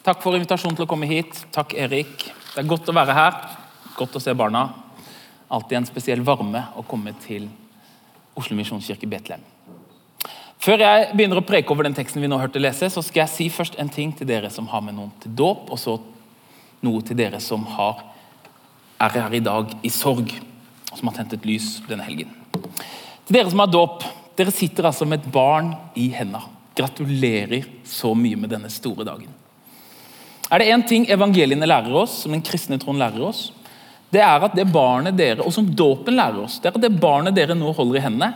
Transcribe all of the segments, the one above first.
Takk for invitasjonen til å komme hit. Takk, Erik. Det er godt å være her. Godt å se barna. Alltid en spesiell varme å komme til Oslo misjonskirke Betlehem. Før jeg begynner å preke over den teksten vi nå hørte lese, så skal jeg si først en ting til dere som har med noen til dåp, og så noe til dere som har, er her i dag i sorg, og som har tent et lys denne helgen. Til dere som har dåp, dere sitter altså med et barn i hendene. Gratulerer så mye med denne store dagen. Er det én ting evangeliene lærer oss, som den kristne troen lærer oss, det er at det barnet dere, og som dåpen lærer oss, det er at det barnet dere nå holder i hendene,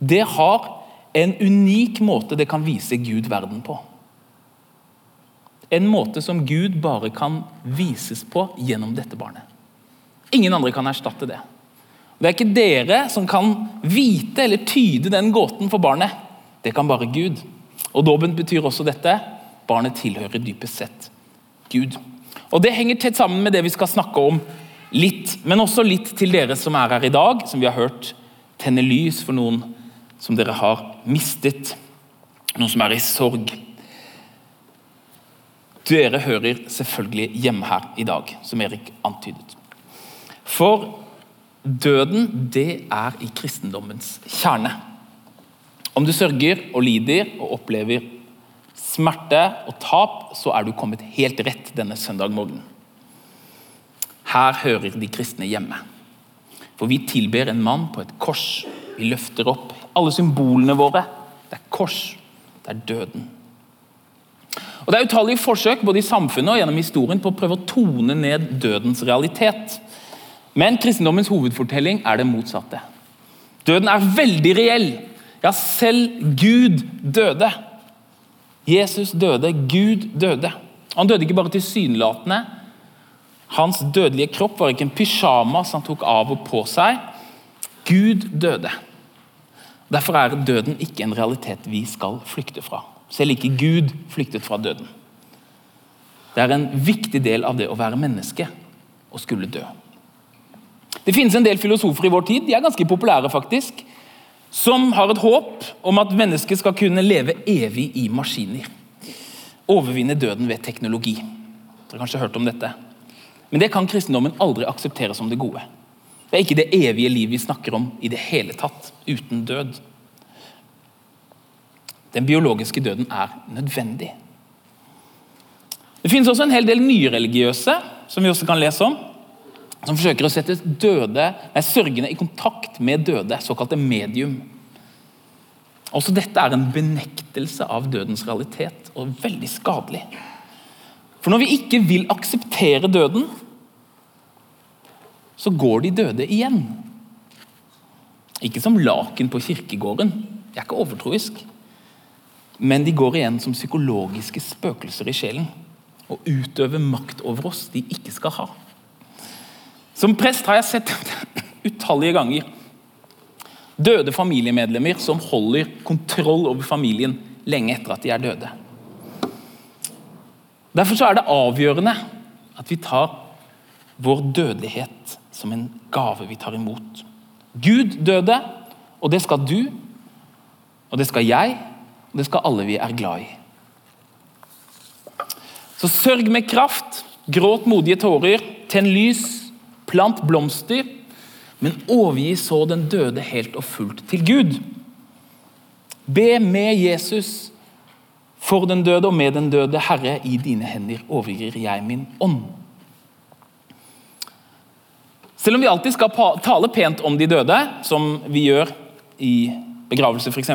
det har en unik måte det kan vise Gud verden på. En måte som Gud bare kan vises på gjennom dette barnet. Ingen andre kan erstatte det. Det er ikke dere som kan vite eller tyde den gåten for barnet. Det kan bare Gud. Og Dåpen betyr også dette. Barnet tilhører dypest sett Gud. Og Det henger tett sammen med det vi skal snakke om litt, men også litt til dere som er her i dag, som vi har hørt tenne lys for noen som dere har mistet, noen som er i sorg. Dere hører selvfølgelig hjemme her i dag, som Erik antydet. For døden, det er i kristendommens kjerne. Om du sørger og lider og opplever smerte og tap, så er du kommet helt rett denne søndag morgenen. Her hører de kristne hjemme. For vi tilber en mann på et kors. Vi løfter opp alle symbolene våre. Det er kors, det er døden. Og Det er utallige forsøk både i samfunnet og gjennom historien på å prøve å tone ned dødens realitet. Men kristendommens hovedfortelling er det motsatte. Døden er veldig reell. Ja, selv Gud døde. Jesus døde, Gud døde. Han døde ikke bare tilsynelatende. Hans dødelige kropp var ikke en pysjamas han tok av og på seg. Gud døde. Derfor er døden ikke en realitet vi skal flykte fra. Selv ikke Gud flyktet fra døden. Det er en viktig del av det å være menneske å skulle dø. Det finnes en del filosofer i vår tid, de er ganske populære faktisk, som har et håp om at mennesket skal kunne leve evig i maskiner. Overvinne døden ved teknologi. Dere har kanskje hørt om dette. Men det kan kristendommen aldri akseptere som det gode. Det er ikke det evige liv vi snakker om i det hele tatt, uten død. Den biologiske døden er nødvendig. Det finnes også en hel del nyreligiøse som vi også kan lese om, som forsøker å sette døde, nei, sørgende i kontakt med døde, såkalte medium. Også dette er en benektelse av dødens realitet, og veldig skadelig. For når vi ikke vil akseptere døden, så går de døde igjen. Ikke som laken på kirkegården, jeg er ikke overtroisk. Men de går igjen som psykologiske spøkelser i sjelen og utøver makt over oss de ikke skal ha. Som prest har jeg sett utallige ganger døde familiemedlemmer som holder kontroll over familien lenge etter at de er døde. Derfor er det avgjørende at vi tar vår dødelighet som en gave vi tar imot. Gud døde, og det skal du, og det skal jeg, og det skal alle vi er glad i. Så sørg med kraft, gråt modige tårer, tenn lys, Plant blomster, men overgi så den døde helt og fullt til Gud. Be med Jesus for den døde og med den døde. Herre, i dine hender overgir jeg min ånd. Selv om vi alltid skal tale pent om de døde, som vi gjør i begravelse f.eks.,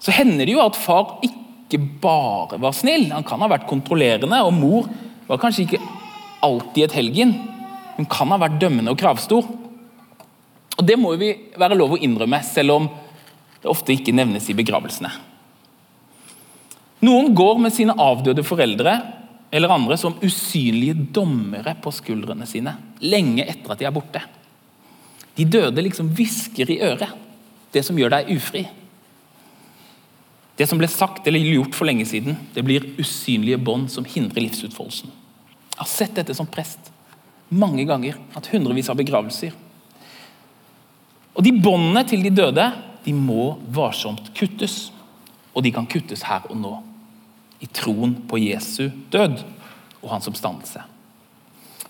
så hender det jo at far ikke bare var snill. Han kan ha vært kontrollerende, og mor var kanskje ikke alltid et helgen. Hun kan ha vært dømmende og kravstor. Og Det må vi være lov å innrømme, selv om det ofte ikke nevnes i begravelsene. Noen går med sine avdøde foreldre eller andre som usynlige dommere på skuldrene sine, lenge etter at de er borte. De døde liksom hvisker i øret, det som gjør deg ufri. Det som ble sagt eller gjort for lenge siden, det blir usynlige bånd som hindrer livsutfoldelsen. Jeg har sett dette som prest mange ganger. Hatt hundrevis av begravelser. Og De båndene til de døde de må varsomt kuttes. Og de kan kuttes her og nå. i troen på Jesu død og hans oppstandelse.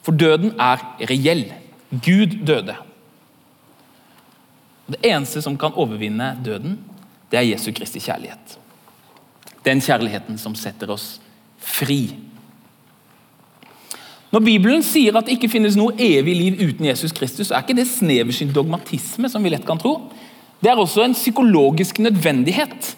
For døden er reell. Gud døde. Det eneste som kan overvinne døden, det er Jesu Kristi kjærlighet. Den kjærligheten som setter oss fri. Når Bibelen sier at det ikke finnes noe evig liv uten Jesus Kristus, så er ikke det sneversynt dogmatisme, som vi lett kan tro. Det er også en psykologisk nødvendighet.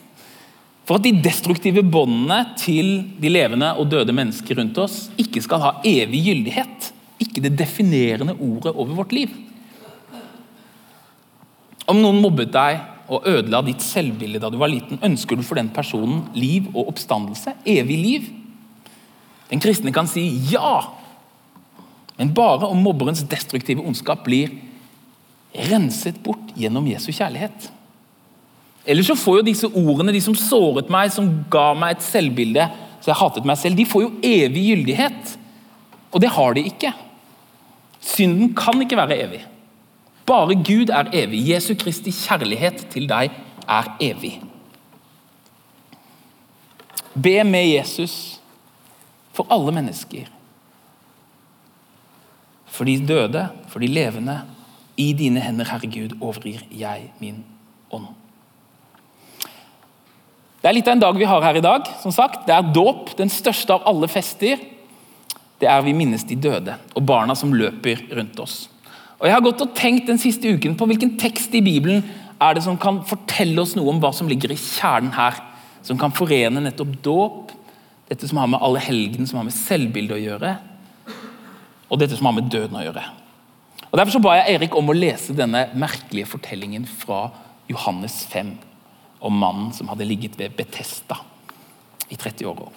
For at de destruktive båndene til de levende og døde mennesker rundt oss ikke skal ha evig gyldighet. Ikke det definerende ordet over vårt liv. Om noen mobbet deg og ødela ditt selvbilde da du var liten, ønsker du for den personen liv og oppstandelse? Evig liv? Den kristne kan si ja, men bare om mobberens destruktive ondskap blir renset bort gjennom Jesu kjærlighet. Ellers så får jo disse ordene, de som såret meg, som ga meg et selvbilde så jeg hatet meg selv, de får jo evig gyldighet. Og det har de ikke. Synden kan ikke være evig. Bare Gud er evig. Jesu Kristi kjærlighet til deg er evig. Be med Jesus for alle mennesker. For de døde, for de levende. I dine hender, Herre Gud, overgir jeg min ånd. Det er litt av en dag vi har her i dag. som sagt. Det er dåp, den største av alle fester. Det er vi minnes de døde og barna som løper rundt oss. Og Jeg har gått og tenkt den siste uken på hvilken tekst i Bibelen er det som kan fortelle oss noe om hva som ligger i kjernen her. Som kan forene nettopp dåp, dette som har med alle helgen, som har med selvbildet å gjøre, og dette som har med døden å gjøre. Og Derfor så ba jeg Erik om å lese denne merkelige fortellingen fra Johannes 5 om mannen som hadde ligget ved Betesta i 30 år.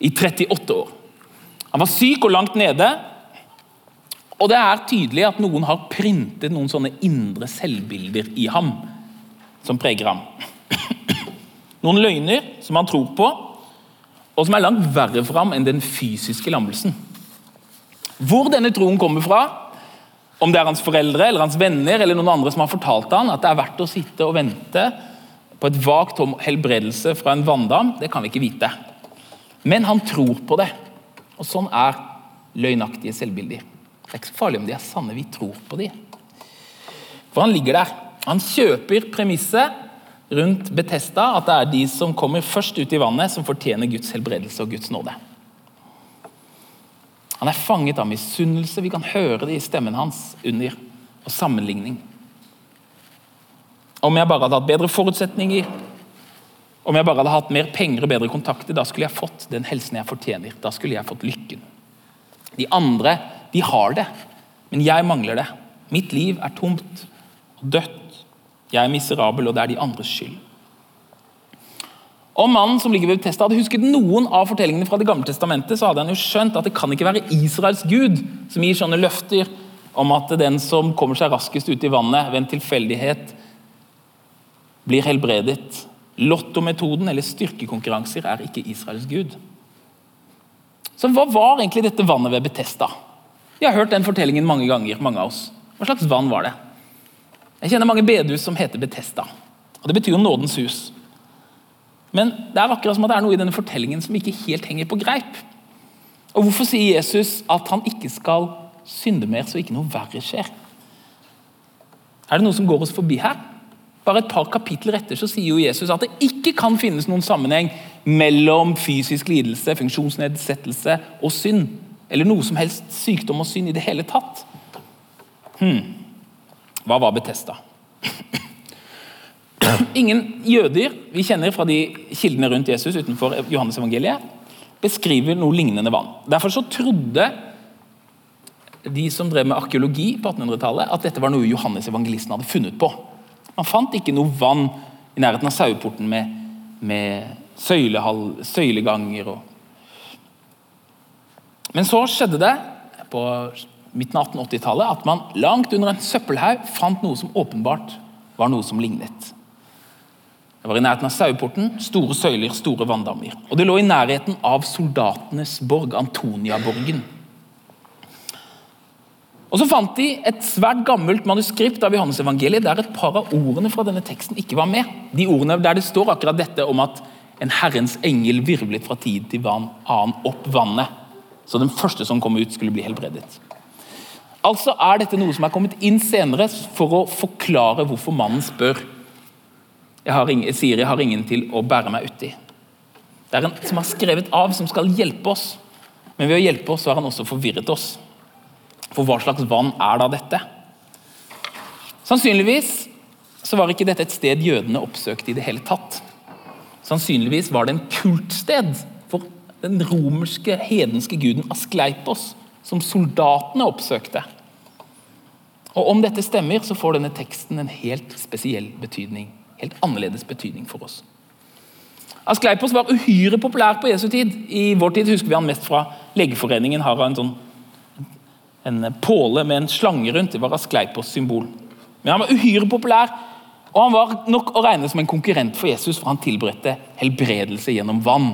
I 38 år. Han var syk og langt nede, og det er tydelig at noen har printet noen sånne indre selvbilder i ham, som preger ham. Noen løgner som han tror på, og som er langt verre for ham enn den fysiske lammelsen. Hvor denne troen kommer fra, om det er hans foreldre eller hans venner eller noen andre som har fortalt han at det er verdt å sitte og vente på et vagt om helbredelse fra en vanndam, det kan vi ikke vite. Men han tror på det. Og sånn er løgnaktige selvbilder. Det er ikke så farlig om de er sanne, vi tror på de. For han ligger der. Han kjøper premisset rundt Betesta, at det er de som kommer først ut i vannet, som fortjener Guds helbredelse og Guds nåde. Han er fanget av misunnelse. Vi kan høre det i stemmen hans under og sammenligning. Om jeg bare hadde hatt bedre forutsetninger, om jeg bare hadde hatt mer penger og bedre kontakter, da skulle jeg fått den helsen jeg fortjener. Da skulle jeg fått lykken. De andre de har det, men jeg mangler det. Mitt liv er tomt og dødt. Jeg er miserabel, og det er de andres skyld. Om mannen som ligger ved Bethesda hadde husket noen av fortellingene fra Det gamle testamentet, så hadde han jo skjønt at det kan ikke være Israels gud som gir sånne løfter om at den som kommer seg raskest ut i vannet ved en tilfeldighet, blir helbredet. Lottometoden eller styrkekonkurranser er ikke Israels gud. Så hva var egentlig dette vannet ved Betesta? Vi har hørt den fortellingen mange ganger. mange av oss. Hva slags vann var det? Jeg kjenner mange bedehus som heter Betesta. og Det betyr jo nådens hus. Men det er akkurat som at det er noe i denne fortellingen som ikke helt henger på greip. Og Hvorfor sier Jesus at han ikke skal synde mer, så ikke noe verre skjer? Er det noe som går oss forbi her? Bare et par kapitler etter så sier jo Jesus at det ikke kan finnes noen sammenheng mellom fysisk lidelse, funksjonsnedsettelse og synd eller noe som helst sykdom og synd i det hele tatt. Hmm. Hva var Betesta? Ingen jøder vi kjenner fra de kildene rundt Jesus utenfor Johannes evangeliet, beskriver noe lignende vann. Derfor så trodde de som drev med arkeologi på 1800-tallet, at dette var noe Johannes evangelisten hadde funnet på. Man fant ikke noe vann i nærheten av saueporten med, med søyleganger og men så skjedde det på midten av 1880-tallet at man langt under en søppelhaug fant noe som åpenbart var noe som lignet. Det var i nærheten av saueporten. Store søyler, store vanndammer. Og det lå i nærheten av soldatenes borg, Antoniaborgen. Og Så fant de et svært gammelt manuskript av Johannes-evangeliet der et par av ordene fra denne teksten ikke var med. De ordene der det står akkurat dette om at en Herrens engel virvlet fra tid til vann, annen opp vannet, så den første som kom ut, skulle bli helbredet. Altså er dette noe som er kommet inn senere for å forklare hvorfor mannen spør. Jeg, ingen, sier jeg har ingen til å bære meg uti. Det er en som har skrevet av, som skal hjelpe oss. Men ved å hjelpe oss så har han også forvirret oss. For hva slags vann er da dette? Sannsynligvis så var ikke dette et sted jødene oppsøkte i det hele tatt. Sannsynligvis var det en kultsted for den romerske, hedenske guden Askleipos, som soldatene oppsøkte. Og Om dette stemmer, så får denne teksten en helt spesiell betydning. Helt annerledes betydning for oss. Askleipos var uhyre populær på Jesu tid. I vår tid husker vi han mest fra Legeforeningen. har en sånn en påle med en slange rundt. Det var Askleipos symbol. Men han var uhyre populær og Han var nok å regne som en konkurrent for Jesus, for han tilberedte helbredelse gjennom vann.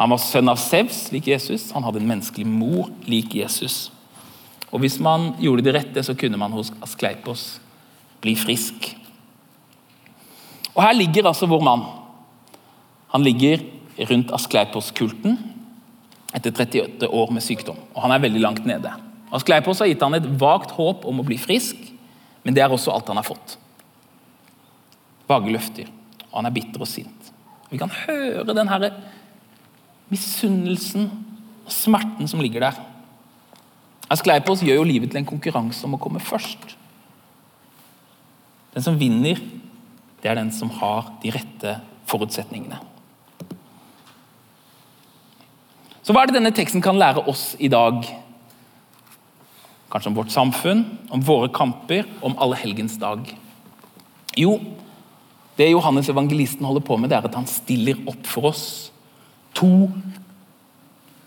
Han var sønn av Sevs, lik Jesus. Han hadde en menneskelig mor, lik Jesus. Og Hvis man gjorde det rette, så kunne man hos Askleipos bli frisk. Og Her ligger altså vår mann. Han ligger rundt Askleipos-kulten etter 38 år med sykdom. Og Han er veldig langt nede. Askleipos har gitt han et vagt håp om å bli frisk, men det er også alt han har fått vage løfter. Og han er bitter og sint. Vi kan høre den her misunnelsen og smerten som ligger der. Askleipos gjør jo livet til en konkurranse om å komme først. Den som vinner, det er den som har de rette forutsetningene. Så Hva er det denne teksten kan lære oss i dag? Kanskje om vårt samfunn, om våre kamper, om allehelgens dag? Jo, det Johannes evangelisten holder på med, det er at han stiller opp for oss to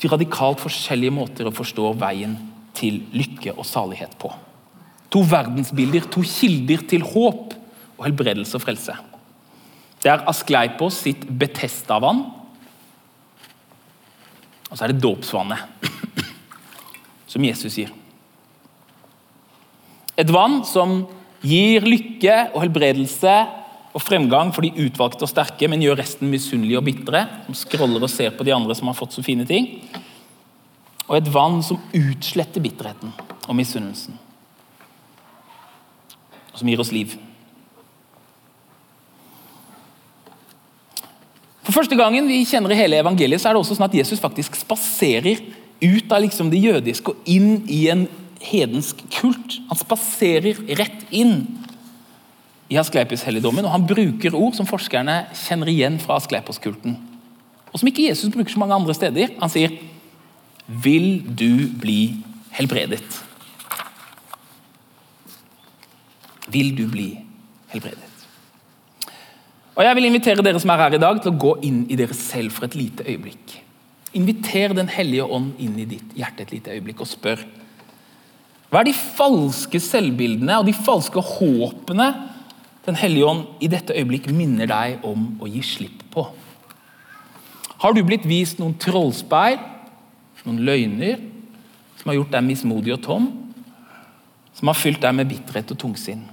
radikalt forskjellige måter å forstå veien til lykke og salighet på. To verdensbilder, to kilder til håp og helbredelse og frelse. Det er Askleipos sitt Betesta-vann, og så er det dåpsvannet, som Jesus gir. Et vann som gir lykke og helbredelse og fremgang for de utvalgte og sterke, men gjør resten misunnelige og bitre. Som scroller og ser på de andre som har fått så fine ting. Og et vann som utsletter bitterheten og misunnelsen. Og som gir oss liv. For første gangen vi kjenner i hele evangeliet, så er det også sånn at Jesus faktisk spaserer ut av liksom det jødiske og inn i en hedensk kult. Han spaserer rett inn i Asklepios-helligdommen, og han bruker ord som forskerne kjenner igjen fra Asklepios-kulten. Og som ikke Jesus bruker så mange andre steder. Han sier 'Vil du bli helbredet'? Vil du bli helbredet? Og Jeg vil invitere dere som er her i dag, til å gå inn i dere selv for et lite øyeblikk. Inviter Den hellige ånd inn i ditt hjerte et lite øyeblikk og spør hva er de falske selvbildene og de falske håpene den hellige ånd i dette øyeblikk minner deg om å gi slipp på. Har du blitt vist noen trollspeil, noen løgner, som har gjort deg mismodig og tom? Som har fylt deg med bitterhet og tungsinn?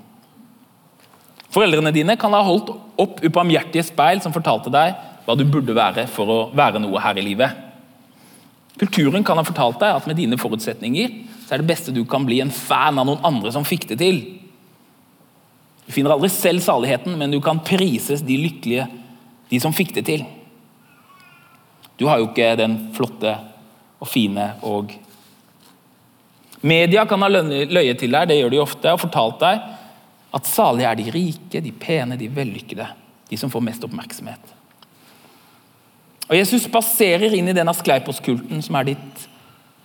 Foreldrene dine kan ha holdt opp ubarmhjertige speil som fortalte deg hva du burde være for å være noe her i livet. Kulturen kan ha fortalt deg at med dine forutsetninger så er det beste du kan bli en fan av noen andre som fikk det til. Du finner aldri selv saligheten, men du kan prises de lykkelige, de som fikk det til. Du har jo ikke den flotte og fine og Media kan ha løyet til deg, det gjør de ofte, og fortalt deg at salige er de rike, de pene, de vellykkede. De som får mest oppmerksomhet. Og Jesus spaserer inn i den Askleipos-kulten som ditt,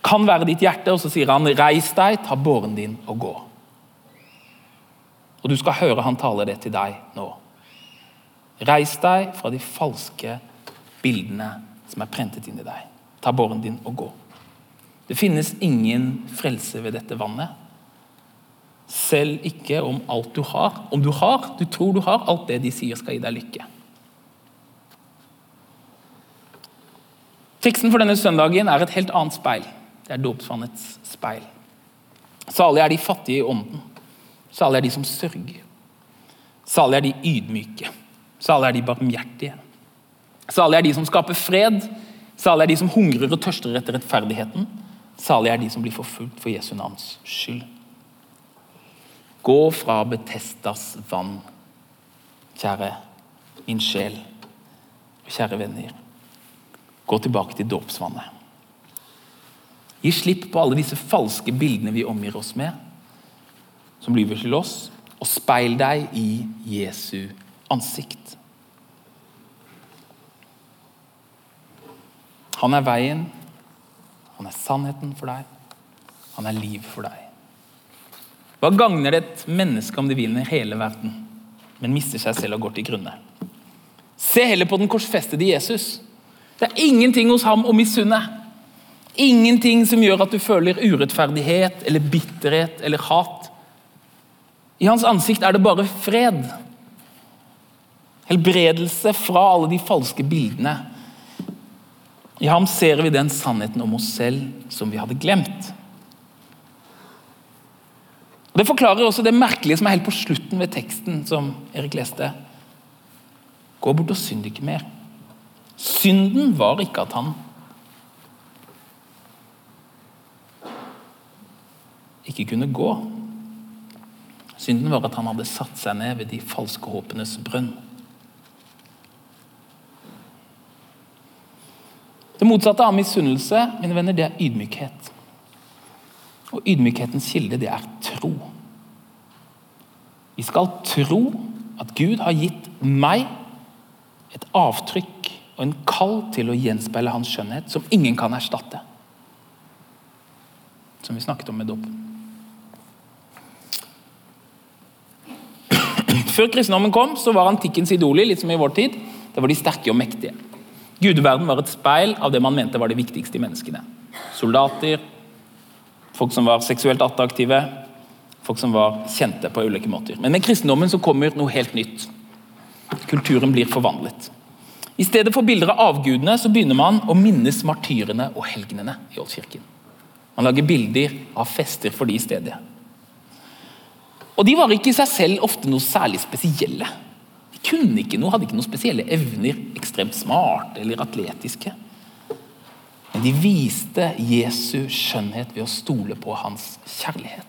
kan være ditt hjerte, og så sier han 'reis deg, ta båren din og gå'. Og du skal høre han tale det til deg nå. Reis deg fra de falske bildene som er prentet inn i deg. Ta båren din og gå. Det finnes ingen frelse ved dette vannet. Selv ikke om alt du har. Om du har, du tror du har alt det de sier skal gi deg lykke. Teksten for denne søndagen er et helt annet speil. Det er dåpsvannets speil. Salige er de fattige i ånden. Salige er de som sørger. Salige er de ydmyke. Salige er de barmhjertige. Salig er de som skaper fred. Salig er de som hungrer og tørster etter rettferdigheten. Salig er de som blir forfulgt for Jesu navns skyld. Gå fra Betestas vann, kjære min sjel, og kjære venner. Gå tilbake til dåpsvannet. Gi slipp på alle disse falske bildene vi omgir oss med, som lyver til oss, og speil deg i Jesu ansikt. Han er veien, han er sannheten for deg, han er liv for deg. Hva gagner det et menneske om det vinner hele verden, men mister seg selv og går til grunne? Se heller på den korsfestede Jesus. Det er ingenting hos ham å misunne. Ingenting som gjør at du føler urettferdighet eller bitterhet eller hat. I hans ansikt er det bare fred. Helbredelse fra alle de falske bildene i ham ser vi den sannheten om oss selv som vi hadde glemt. Og Det forklarer også det merkelige som er helt på slutten ved teksten, som Erik leste. Gå bort og synd ikke mer. Synden var ikke at han ikke kunne gå. Synden var at han hadde satt seg ned ved de falske håpenes brønn. Det motsatte av misunnelse mine venner, det er ydmykhet. Og ydmykhetens kilde, det er tro. Vi skal tro at Gud har gitt meg et avtrykk og en kall til å gjenspeile hans skjønnhet, som ingen kan erstatte. Som vi snakket om med dåpen. Før kristendommen kom, så var antikkens idoler, litt som i vår tid, det var de sterke og mektige. Gudeverden var et speil av det man mente var det viktigste i menneskene. Soldater, folk som var seksuelt attraktive, folk som var kjente på ulike måter. Men med kristendommen så kommer noe helt nytt. Kulturen blir forvandlet. I stedet for bilder av avgudene så begynner man å minnes martyrene og helgenene i Oldkirken. Man lager bilder av fester for de i stedet. Og De var ikke i seg selv ofte noe særlig spesielle De kunne ikke noe, hadde ikke noen spesielle evner, ekstremt smarte eller atletiske. Men de viste Jesu skjønnhet ved å stole på hans kjærlighet.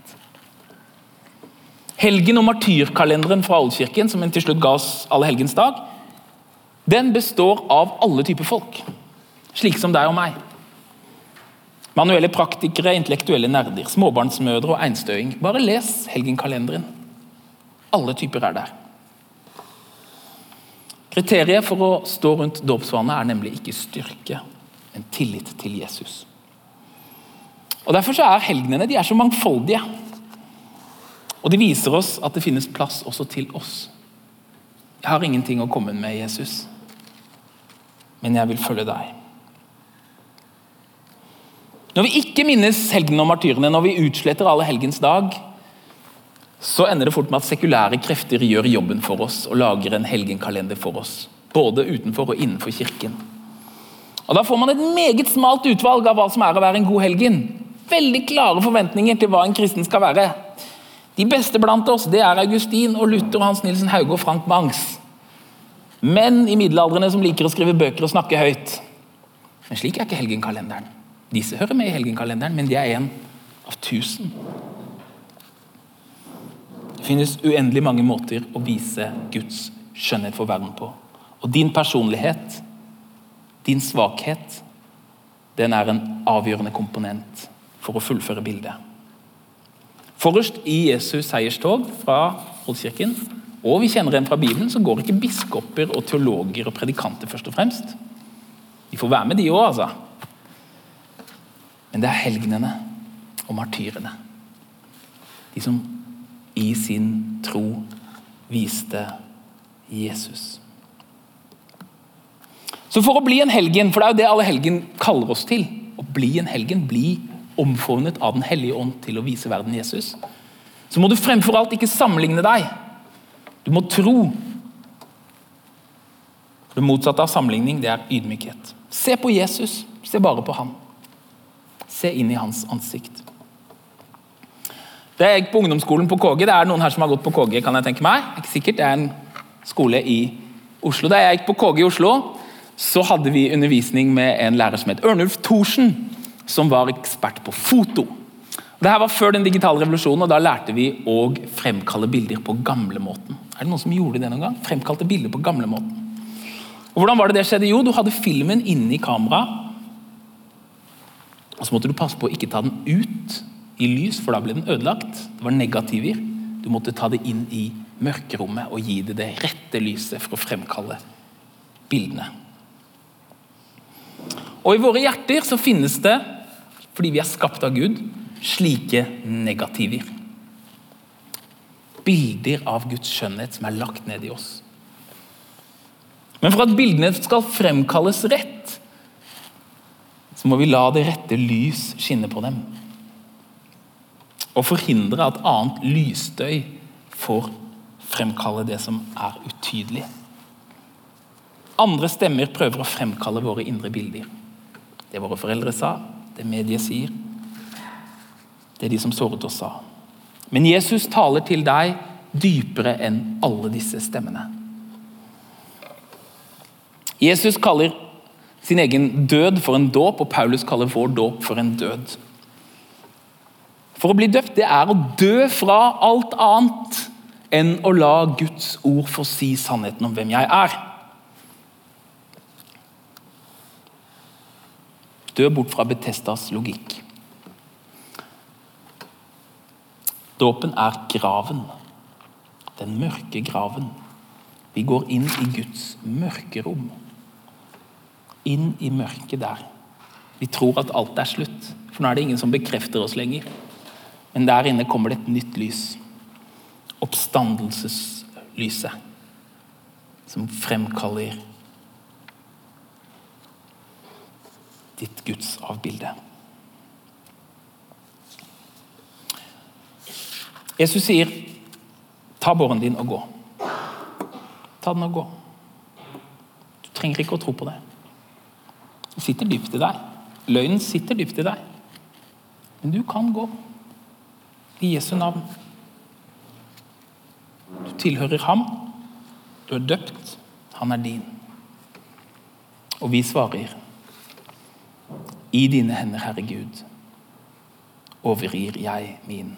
Helgen og martyrkalenderen fra Oldkirken, som en til slutt ga oss alle helgens dag, den består av alle typer folk, slik som deg og meg. Manuelle praktikere, intellektuelle nerder, småbarnsmødre og einstøing. Bare les helgenkalenderen. Alle typer er der. Kriteriet for å stå rundt dåpsvannet er nemlig ikke styrke, men tillit til Jesus. Og Derfor er helgenene de er så mangfoldige. Og De viser oss at det finnes plass også til oss. Jeg har ingenting å komme med, Jesus, men jeg vil følge deg. Når vi ikke minnes helgenen og martyrene, når vi utsletter alle helgens dag, så ender det fort med at sekulære krefter gjør jobben for oss og lager en helgenkalender for oss. Både utenfor og innenfor kirken. Og Da får man et meget smalt utvalg av hva som er å være en god helgen. Veldig klare forventninger til hva en kristen skal være. De beste blant oss det er Augustin og Luther, Hans Nilsen Hauge og Frank Mangs. Menn i middelaldrende som liker å skrive bøker og snakke høyt. Men slik er ikke helgenkalenderen. Disse hører med i helgenkalenderen, men de er en av tusen. Det finnes uendelig mange måter å vise Guds skjønnhet for verden på. Og din personlighet, din svakhet, den er en avgjørende komponent for å fullføre bildet. Forrest i Jesus seierstog fra Oldkirken, og vi kjenner en fra Bibelen, så går ikke biskoper og teologer og predikanter først og fremst. De får være med, de òg, altså. Men det er helgenene og martyrene. De som i sin tro viste Jesus. Så for å bli en helgen, for det er jo det alle helgen kaller oss til, å bli en helgen, bli omfavnet av Den hellige ånd til å vise verden Jesus, så må du fremfor alt ikke sammenligne deg. Du må tro. Det motsatte av sammenligning det er ydmykhet. Se på Jesus, se bare på ham. Se inn i hans ansikt. Det jeg på ungdomsskolen på KG. Det er noen her som har gått på KG, kan jeg tenke meg. Ikke sikkert, Det er en skole i Oslo. Da jeg gikk på KG i Oslo, så hadde vi undervisning med en lærer som het Ørnulf Thorsen, som var ekspert på foto. Dette var før den digitale revolusjonen, og da lærte vi å fremkalle bilder på gamlemåten. Er det noen som gjorde det noen gang? Fremkalte bilder på gamlemåten. Hvordan var det det skjedde? Jo, du hadde filmen inni kameraet. Og så måtte du passe på å ikke ta den ut i lys, for da ble den ødelagt. Det var negativer. Du måtte ta det inn i mørkerommet og gi det det rette lyset for å fremkalle bildene. Og I våre hjerter så finnes det, fordi vi er skapt av Gud, slike negativer. Bilder av Guds skjønnhet som er lagt ned i oss. Men for at bildene skal fremkalles rett, så må vi la det rette lys skinne på dem. Og forhindre at annet lysstøy får fremkalle det som er utydelig. Andre stemmer prøver å fremkalle våre indre bilder. Det våre foreldre sa, det mediet sier. Det de som såret oss sa. Men Jesus taler til deg dypere enn alle disse stemmene. Jesus kaller sin egen død for en dåp, og Paulus kaller vår dåp for en død. For å bli døpt det er å dø fra alt annet enn å la Guds ord få si sannheten om hvem jeg er. Dø bort fra Betestas logikk. Dåpen er graven. Den mørke graven. Vi går inn i Guds mørkerom. Inn i mørket der. Vi tror at alt er slutt, for nå er det ingen som bekrefter oss lenger. Men der inne kommer det et nytt lys. Oppstandelseslyset. Som fremkaller ditt Guds avbilde. Jesus sier, 'Ta båren din og gå'. Ta den og gå. Du trenger ikke å tro på det. Det sitter dypt i deg. Løgnen sitter dypt i deg. Men du kan gå. I Jesu navn. Du tilhører ham. Du er døpt. Han er din. Og vi svarer i dine hender, Herre Gud, overgir jeg min